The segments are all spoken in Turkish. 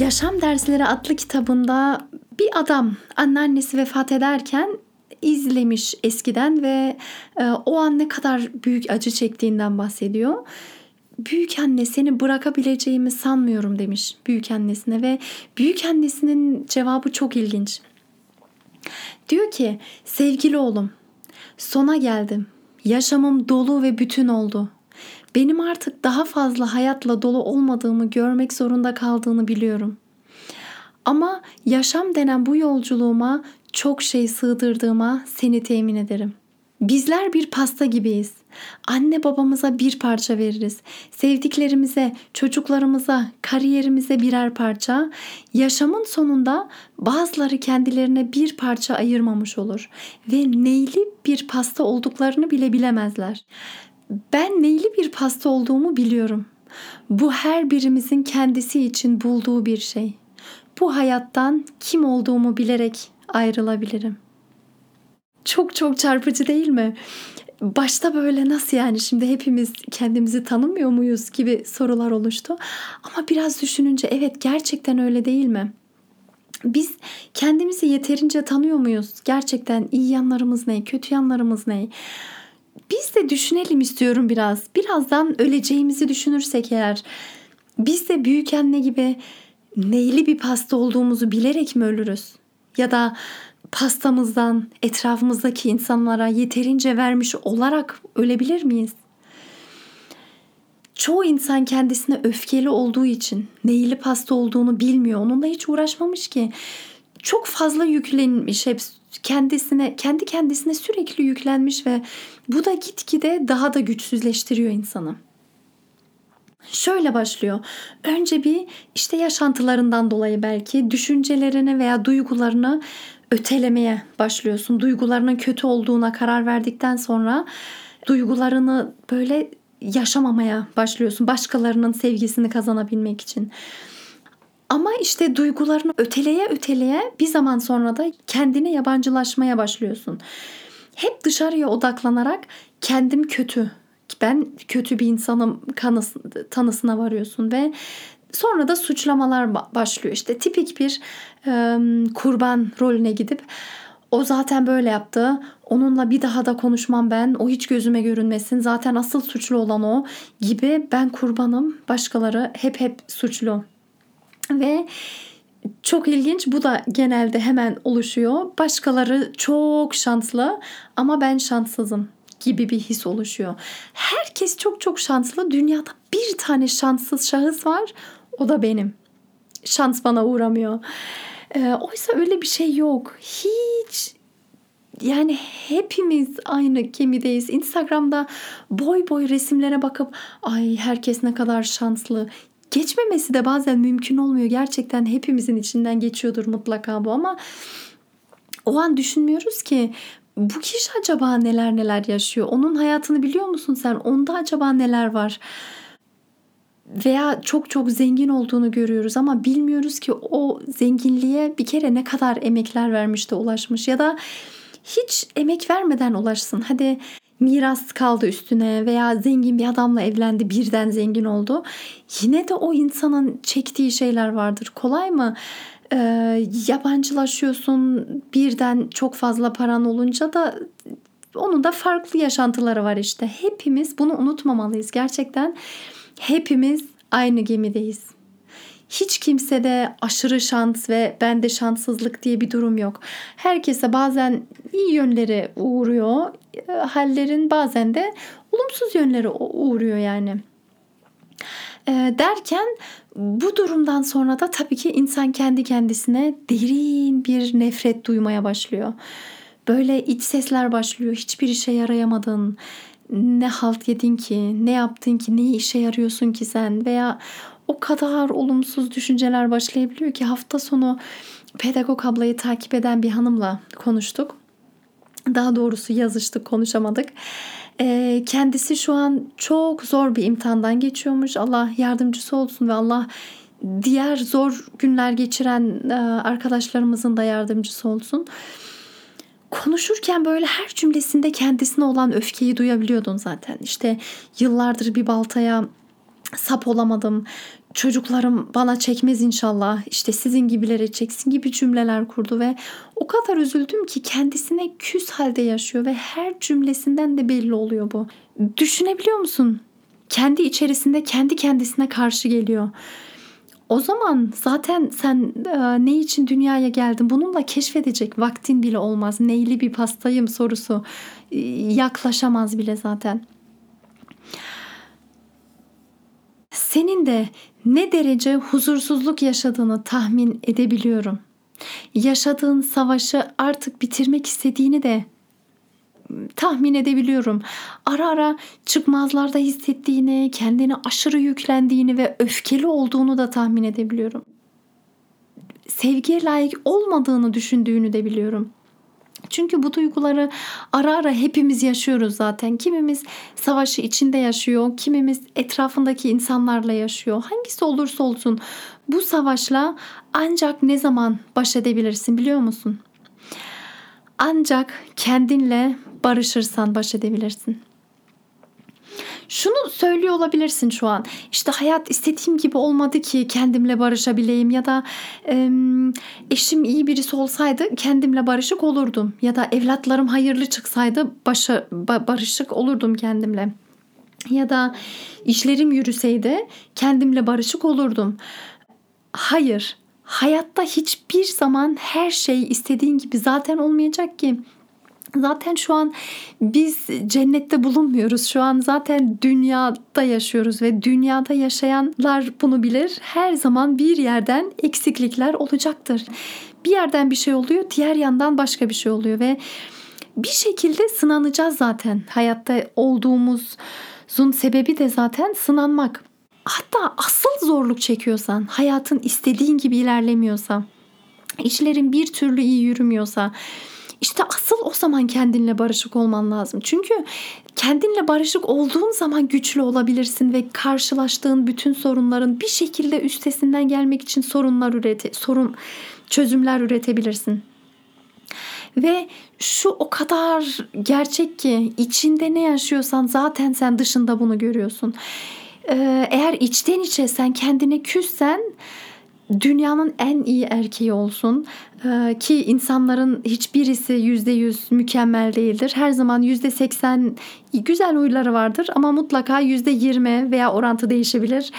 Yaşam Dersleri adlı kitabında bir adam anneannesi vefat ederken izlemiş eskiden ve e, o an ne kadar büyük acı çektiğinden bahsediyor. Büyük anne seni bırakabileceğimi sanmıyorum demiş büyük annesine ve büyük annesinin cevabı çok ilginç. Diyor ki sevgili oğlum sona geldim. Yaşamım dolu ve bütün oldu. Benim artık daha fazla hayatla dolu olmadığımı görmek zorunda kaldığını biliyorum. Ama yaşam denen bu yolculuğuma çok şey sığdırdığıma seni temin ederim. Bizler bir pasta gibiyiz. Anne babamıza bir parça veririz. Sevdiklerimize, çocuklarımıza, kariyerimize birer parça. Yaşamın sonunda bazıları kendilerine bir parça ayırmamış olur ve neyli bir pasta olduklarını bile bilemezler. Ben neyli bir pasta olduğumu biliyorum. Bu her birimizin kendisi için bulduğu bir şey. Bu hayattan kim olduğumu bilerek ayrılabilirim. Çok çok çarpıcı değil mi? Başta böyle nasıl yani şimdi hepimiz kendimizi tanımıyor muyuz gibi sorular oluştu. Ama biraz düşününce evet gerçekten öyle değil mi? Biz kendimizi yeterince tanıyor muyuz? Gerçekten iyi yanlarımız ne, kötü yanlarımız ne? Biz de düşünelim istiyorum biraz. Birazdan öleceğimizi düşünürsek eğer biz de büyük anne gibi neyli bir pasta olduğumuzu bilerek mi ölürüz? Ya da pastamızdan etrafımızdaki insanlara yeterince vermiş olarak ölebilir miyiz? Çoğu insan kendisine öfkeli olduğu için neyli pasta olduğunu bilmiyor. Onunla hiç uğraşmamış ki. Çok fazla yüklenmiş hep kendisine kendi kendisine sürekli yüklenmiş ve bu da gitgide daha da güçsüzleştiriyor insanı. Şöyle başlıyor. Önce bir işte yaşantılarından dolayı belki düşüncelerini veya duygularını ötelemeye başlıyorsun. Duygularının kötü olduğuna karar verdikten sonra duygularını böyle yaşamamaya başlıyorsun. Başkalarının sevgisini kazanabilmek için. Ama işte duygularını öteleye öteleye bir zaman sonra da kendine yabancılaşmaya başlıyorsun. Hep dışarıya odaklanarak kendim kötü, ben kötü bir insanım kanısı, tanısına varıyorsun ve sonra da suçlamalar başlıyor. İşte tipik bir e, kurban rolüne gidip o zaten böyle yaptı. Onunla bir daha da konuşmam ben. O hiç gözüme görünmesin. Zaten asıl suçlu olan o gibi ben kurbanım. Başkaları hep hep suçlu. Ve çok ilginç bu da genelde hemen oluşuyor. Başkaları çok şanslı ama ben şanssızım gibi bir his oluşuyor. Herkes çok çok şanslı. Dünyada bir tane şanssız şahıs var. O da benim. Şans bana uğramıyor. Ee, oysa öyle bir şey yok. Hiç yani hepimiz aynı gemideyiz. Instagram'da boy boy resimlere bakıp ay herkes ne kadar şanslı. Geçmemesi de bazen mümkün olmuyor. Gerçekten hepimizin içinden geçiyordur mutlaka bu ama o an düşünmüyoruz ki bu kişi acaba neler neler yaşıyor? Onun hayatını biliyor musun sen? Onda acaba neler var? Veya çok çok zengin olduğunu görüyoruz ama bilmiyoruz ki o zenginliğe bir kere ne kadar emekler vermiş de ulaşmış ya da hiç emek vermeden ulaşsın. Hadi miras kaldı üstüne veya zengin bir adamla evlendi birden zengin oldu. Yine de o insanın çektiği şeyler vardır. Kolay mı? Ee, yabancılaşıyorsun birden çok fazla paran olunca da onun da farklı yaşantıları var işte. Hepimiz bunu unutmamalıyız. Gerçekten hepimiz aynı gemideyiz. Hiç kimsede aşırı şans ve bende şanssızlık diye bir durum yok. Herkese bazen iyi yönleri uğruyor. E, hallerin bazen de olumsuz yönleri uğruyor yani. E, derken bu durumdan sonra da tabii ki insan kendi kendisine derin bir nefret duymaya başlıyor. Böyle iç sesler başlıyor. Hiçbir işe yarayamadın. ne halt yedin ki, ne yaptın ki, neyi işe yarıyorsun ki sen veya o kadar olumsuz düşünceler başlayabiliyor ki hafta sonu pedagog ablayı takip eden bir hanımla konuştuk. Daha doğrusu yazıştık, konuşamadık. Ee, kendisi şu an çok zor bir imtihandan geçiyormuş. Allah yardımcısı olsun ve Allah diğer zor günler geçiren e, arkadaşlarımızın da yardımcısı olsun. Konuşurken böyle her cümlesinde kendisine olan öfkeyi duyabiliyordun zaten. İşte yıllardır bir baltaya sap olamadım. Çocuklarım bana çekmez inşallah. İşte sizin gibilere çeksin gibi cümleler kurdu ve o kadar üzüldüm ki kendisine küs halde yaşıyor ve her cümlesinden de belli oluyor bu. Düşünebiliyor musun? Kendi içerisinde kendi kendisine karşı geliyor. O zaman zaten sen e, ne için dünyaya geldin bununla keşfedecek vaktin bile olmaz. Neyli bir pastayım sorusu e, yaklaşamaz bile zaten. Senin de ne derece huzursuzluk yaşadığını tahmin edebiliyorum. Yaşadığın savaşı artık bitirmek istediğini de tahmin edebiliyorum. Ara ara çıkmazlarda hissettiğini, kendini aşırı yüklendiğini ve öfkeli olduğunu da tahmin edebiliyorum. Sevgiye layık olmadığını düşündüğünü de biliyorum. Çünkü bu duyguları ara ara hepimiz yaşıyoruz zaten. Kimimiz savaşı içinde yaşıyor, kimimiz etrafındaki insanlarla yaşıyor. Hangisi olursa olsun bu savaşla ancak ne zaman baş edebilirsin biliyor musun? Ancak kendinle barışırsan baş edebilirsin. Şunu söylüyor olabilirsin şu an. İşte hayat istediğim gibi olmadı ki kendimle barışabileyim ya da e, eşim iyi birisi olsaydı kendimle barışık olurdum ya da evlatlarım hayırlı çıksaydı başa, barışık olurdum kendimle. Ya da işlerim yürüseydi kendimle barışık olurdum. Hayır. Hayatta hiçbir zaman her şey istediğin gibi zaten olmayacak ki. Zaten şu an biz cennette bulunmuyoruz. Şu an zaten dünyada yaşıyoruz ve dünyada yaşayanlar bunu bilir. Her zaman bir yerden eksiklikler olacaktır. Bir yerden bir şey oluyor, diğer yandan başka bir şey oluyor ve bir şekilde sınanacağız zaten. Hayatta olduğumuzun sebebi de zaten sınanmak. Hatta asıl zorluk çekiyorsan, hayatın istediğin gibi ilerlemiyorsa, işlerin bir türlü iyi yürümüyorsa, işte asıl o zaman kendinle barışık olman lazım. Çünkü kendinle barışık olduğun zaman güçlü olabilirsin ve karşılaştığın bütün sorunların bir şekilde üstesinden gelmek için sorunlar ürete, sorun çözümler üretebilirsin. Ve şu o kadar gerçek ki içinde ne yaşıyorsan zaten sen dışında bunu görüyorsun. Ee, eğer içten içe sen kendine küssen dünyanın en iyi erkeği olsun ee, ki insanların hiçbirisi yüzde yüz mükemmel değildir. Her zaman yüzde seksen güzel huyları vardır ama mutlaka yüzde yirmi veya orantı değişebilir.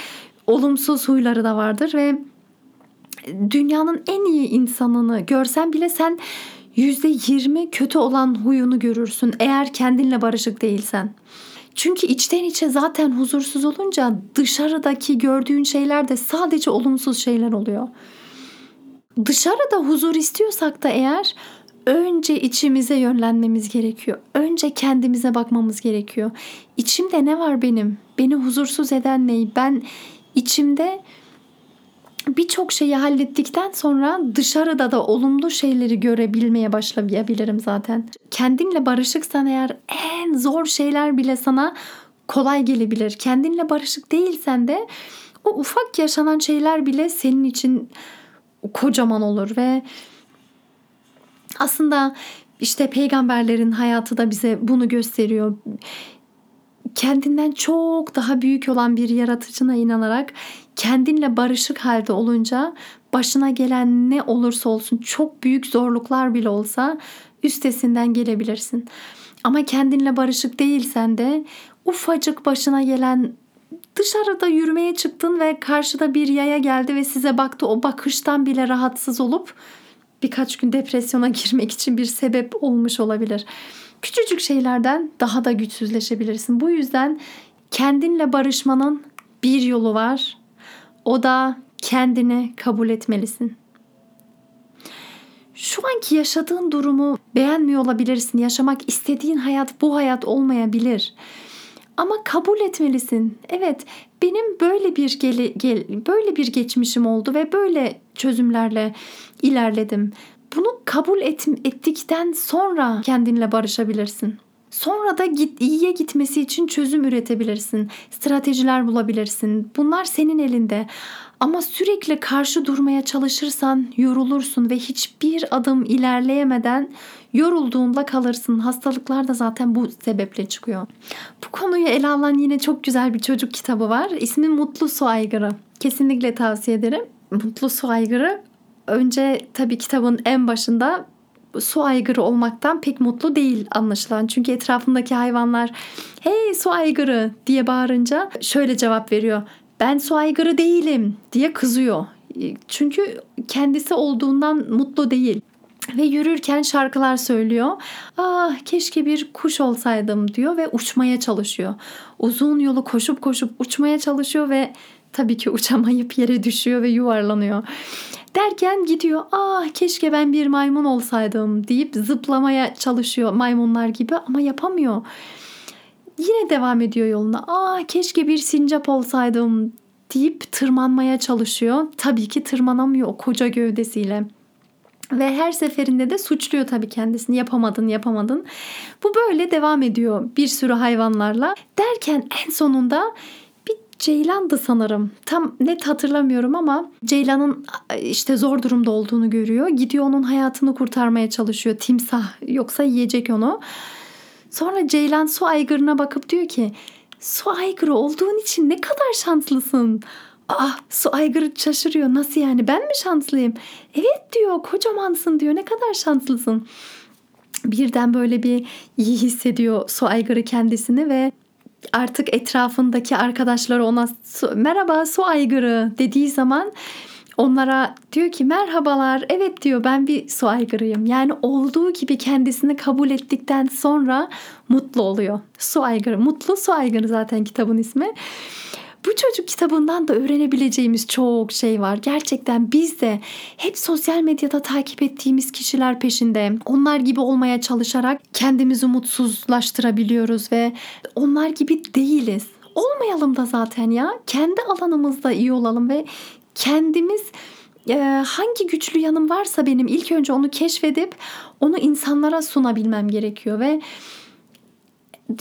Olumsuz huyları da vardır ve dünyanın en iyi insanını görsen bile sen yüzde yirmi kötü olan huyunu görürsün eğer kendinle barışık değilsen. Çünkü içten içe zaten huzursuz olunca dışarıdaki gördüğün şeyler de sadece olumsuz şeyler oluyor. Dışarıda huzur istiyorsak da eğer önce içimize yönlenmemiz gerekiyor. Önce kendimize bakmamız gerekiyor. İçimde ne var benim? Beni huzursuz eden ne? Ben içimde birçok şeyi hallettikten sonra dışarıda da olumlu şeyleri görebilmeye başlayabilirim zaten. Kendinle barışıksan eğer en zor şeyler bile sana kolay gelebilir. Kendinle barışık değilsen de o ufak yaşanan şeyler bile senin için kocaman olur ve aslında işte peygamberlerin hayatı da bize bunu gösteriyor. Kendinden çok daha büyük olan bir yaratıcına inanarak kendinle barışık halde olunca başına gelen ne olursa olsun çok büyük zorluklar bile olsa üstesinden gelebilirsin. Ama kendinle barışık değilsen de ufacık başına gelen dışarıda yürümeye çıktın ve karşıda bir yaya geldi ve size baktı o bakıştan bile rahatsız olup birkaç gün depresyona girmek için bir sebep olmuş olabilir. Küçücük şeylerden daha da güçsüzleşebilirsin. Bu yüzden kendinle barışmanın bir yolu var. O da kendini kabul etmelisin. şu anki yaşadığın durumu beğenmiyor olabilirsin. Yaşamak istediğin hayat bu hayat olmayabilir. Ama kabul etmelisin. Evet, benim böyle bir gel, gel böyle bir geçmişim oldu ve böyle çözümlerle ilerledim. Bunu kabul et, ettikten sonra kendinle barışabilirsin. Sonra da git, iyiye gitmesi için çözüm üretebilirsin. Stratejiler bulabilirsin. Bunlar senin elinde. Ama sürekli karşı durmaya çalışırsan yorulursun ve hiçbir adım ilerleyemeden yorulduğunda kalırsın. Hastalıklar da zaten bu sebeple çıkıyor. Bu konuyu ele alan yine çok güzel bir çocuk kitabı var. İsmi Mutlu Su Aygırı. Kesinlikle tavsiye ederim. Mutlu Su Aygırı önce tabii kitabın en başında su aygırı olmaktan pek mutlu değil anlaşılan. Çünkü etrafındaki hayvanlar hey su aygırı diye bağırınca şöyle cevap veriyor. Ben su aygırı değilim diye kızıyor. Çünkü kendisi olduğundan mutlu değil ve yürürken şarkılar söylüyor. Ah keşke bir kuş olsaydım diyor ve uçmaya çalışıyor. Uzun yolu koşup koşup uçmaya çalışıyor ve tabii ki uçamayıp yere düşüyor ve yuvarlanıyor. Derken gidiyor ah keşke ben bir maymun olsaydım deyip zıplamaya çalışıyor maymunlar gibi ama yapamıyor. Yine devam ediyor yoluna. Ah keşke bir sincap olsaydım deyip tırmanmaya çalışıyor. Tabii ki tırmanamıyor o koca gövdesiyle. Ve her seferinde de suçluyor tabii kendisini. Yapamadın, yapamadın. Bu böyle devam ediyor bir sürü hayvanlarla. Derken en sonunda Ceylan'dı sanırım. Tam net hatırlamıyorum ama Ceylan'ın işte zor durumda olduğunu görüyor. Gidiyor onun hayatını kurtarmaya çalışıyor. Timsah yoksa yiyecek onu. Sonra Ceylan su aygırına bakıp diyor ki su aygırı olduğun için ne kadar şanslısın. Ah su aygırı şaşırıyor. Nasıl yani ben mi şanslıyım? Evet diyor kocamansın diyor ne kadar şanslısın. Birden böyle bir iyi hissediyor su aygırı kendisini ve artık etrafındaki arkadaşları ona merhaba su aygırı dediği zaman onlara diyor ki merhabalar evet diyor ben bir su aygırıyım. Yani olduğu gibi kendisini kabul ettikten sonra mutlu oluyor. Su aygırı mutlu su aygırı zaten kitabın ismi. Bu çocuk kitabından da öğrenebileceğimiz çok şey var. Gerçekten biz de hep sosyal medyada takip ettiğimiz kişiler peşinde onlar gibi olmaya çalışarak kendimizi mutsuzlaştırabiliyoruz ve onlar gibi değiliz. Olmayalım da zaten ya. Kendi alanımızda iyi olalım ve kendimiz e, hangi güçlü yanım varsa benim ilk önce onu keşfedip onu insanlara sunabilmem gerekiyor ve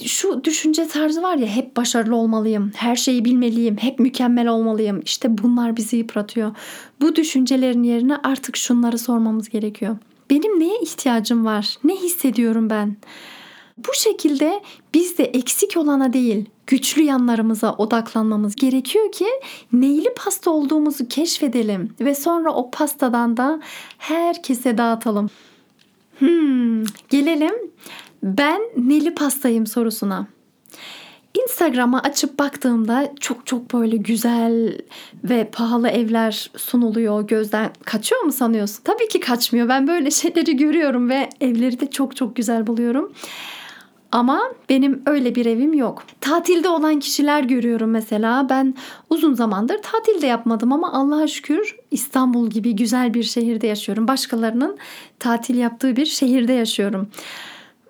şu düşünce tarzı var ya hep başarılı olmalıyım, her şeyi bilmeliyim, hep mükemmel olmalıyım. İşte bunlar bizi yıpratıyor. Bu düşüncelerin yerine artık şunları sormamız gerekiyor. Benim neye ihtiyacım var? Ne hissediyorum ben? Bu şekilde biz de eksik olana değil, güçlü yanlarımıza odaklanmamız gerekiyor ki neyli pasta olduğumuzu keşfedelim ve sonra o pastadan da herkese dağıtalım. Hmm, gelelim ben neli pastayım sorusuna. Instagram'a açıp baktığımda çok çok böyle güzel ve pahalı evler sunuluyor. Gözden kaçıyor mu sanıyorsun? Tabii ki kaçmıyor. Ben böyle şeyleri görüyorum ve evleri de çok çok güzel buluyorum. Ama benim öyle bir evim yok. Tatilde olan kişiler görüyorum mesela. Ben uzun zamandır tatilde yapmadım ama Allah'a şükür İstanbul gibi güzel bir şehirde yaşıyorum. Başkalarının tatil yaptığı bir şehirde yaşıyorum.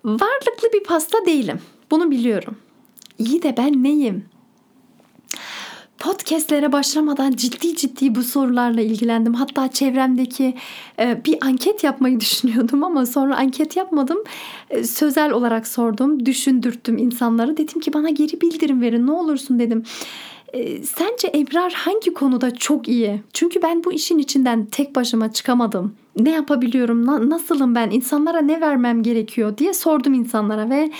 Varlıklı bir pasta değilim. Bunu biliyorum. İyi de ben neyim? Podcastlere başlamadan ciddi ciddi bu sorularla ilgilendim. Hatta çevremdeki e, bir anket yapmayı düşünüyordum ama sonra anket yapmadım. E, sözel olarak sordum, düşündürttüm insanları. Dedim ki bana geri bildirim verin ne olursun dedim. E, sence Ebrar hangi konuda çok iyi? Çünkü ben bu işin içinden tek başıma çıkamadım. Ne yapabiliyorum? Na, nasılım ben? İnsanlara ne vermem gerekiyor diye sordum insanlara ve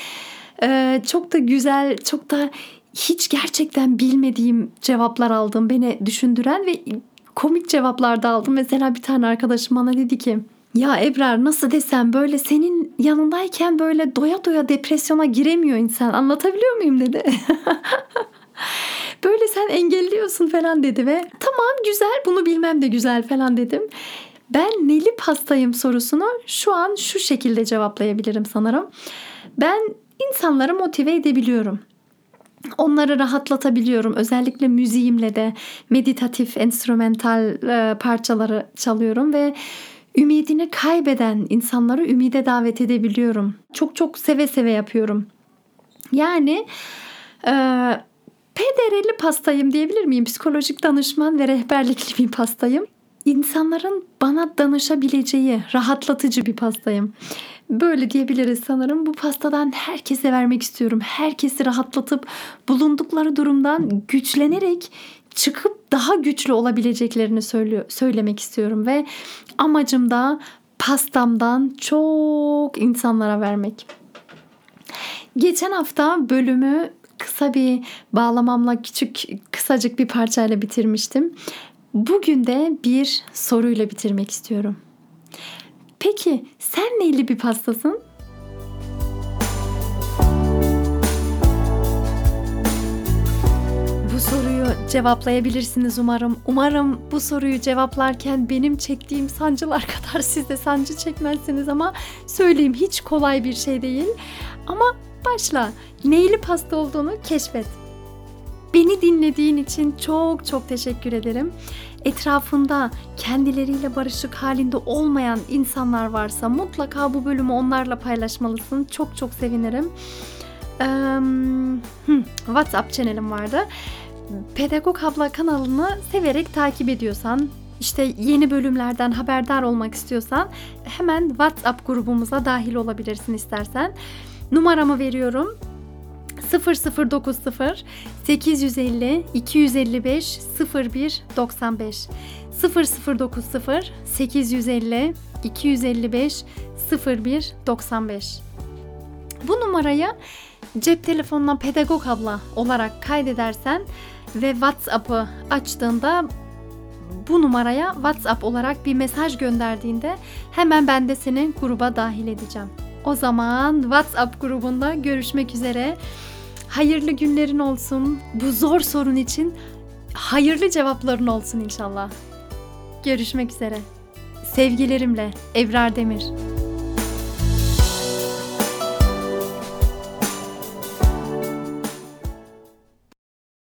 e, çok da güzel, çok da hiç gerçekten bilmediğim cevaplar aldım. Beni düşündüren ve komik cevaplar da aldım. Mesela bir tane arkadaşım bana dedi ki ya Ebrar nasıl desem böyle senin yanındayken böyle doya doya depresyona giremiyor insan. Anlatabiliyor muyum dedi. böyle sen engelliyorsun falan dedi ve tamam güzel bunu bilmem de güzel falan dedim. Ben neli pastayım sorusunu şu an şu şekilde cevaplayabilirim sanırım. Ben insanları motive edebiliyorum. Onları rahatlatabiliyorum. Özellikle müziğimle de meditatif, enstrümental e, parçaları çalıyorum ve ümidini kaybeden insanları ümide davet edebiliyorum. Çok çok seve seve yapıyorum. Yani e, PDR'li pastayım diyebilir miyim? Psikolojik danışman ve rehberlikli bir pastayım. İnsanların bana danışabileceği rahatlatıcı bir pastayım. Böyle diyebiliriz sanırım. Bu pastadan herkese vermek istiyorum. Herkesi rahatlatıp bulundukları durumdan güçlenerek çıkıp daha güçlü olabileceklerini söylüyor, söylemek istiyorum ve amacım da pastamdan çok insanlara vermek. Geçen hafta bölümü kısa bir bağlamamla küçük kısacık bir parçayla bitirmiştim. Bugün de bir soruyla bitirmek istiyorum. Peki sen neyli bir pastasın? Bu soruyu cevaplayabilirsiniz umarım. Umarım bu soruyu cevaplarken benim çektiğim sancılar kadar siz de sancı çekmezsiniz ama söyleyeyim hiç kolay bir şey değil. Ama başla. Neyli pasta olduğunu keşfet. Beni dinlediğin için çok çok teşekkür ederim. Etrafında kendileriyle barışık halinde olmayan insanlar varsa mutlaka bu bölümü onlarla paylaşmalısın. Çok çok sevinirim. WhatsApp chanelim vardı. Pedagog Abla kanalını severek takip ediyorsan, işte yeni bölümlerden haberdar olmak istiyorsan hemen WhatsApp grubumuza dahil olabilirsin istersen. Numaramı veriyorum. 0090 850 255 01 95 0090 850 255 01 95 Bu numaraya cep telefonuna pedagog abla olarak kaydedersen ve WhatsApp'ı açtığında bu numaraya WhatsApp olarak bir mesaj gönderdiğinde hemen ben de seni gruba dahil edeceğim. O zaman WhatsApp grubunda görüşmek üzere. Hayırlı günlerin olsun. Bu zor sorun için hayırlı cevapların olsun inşallah. Görüşmek üzere. Sevgilerimle Evrar Demir.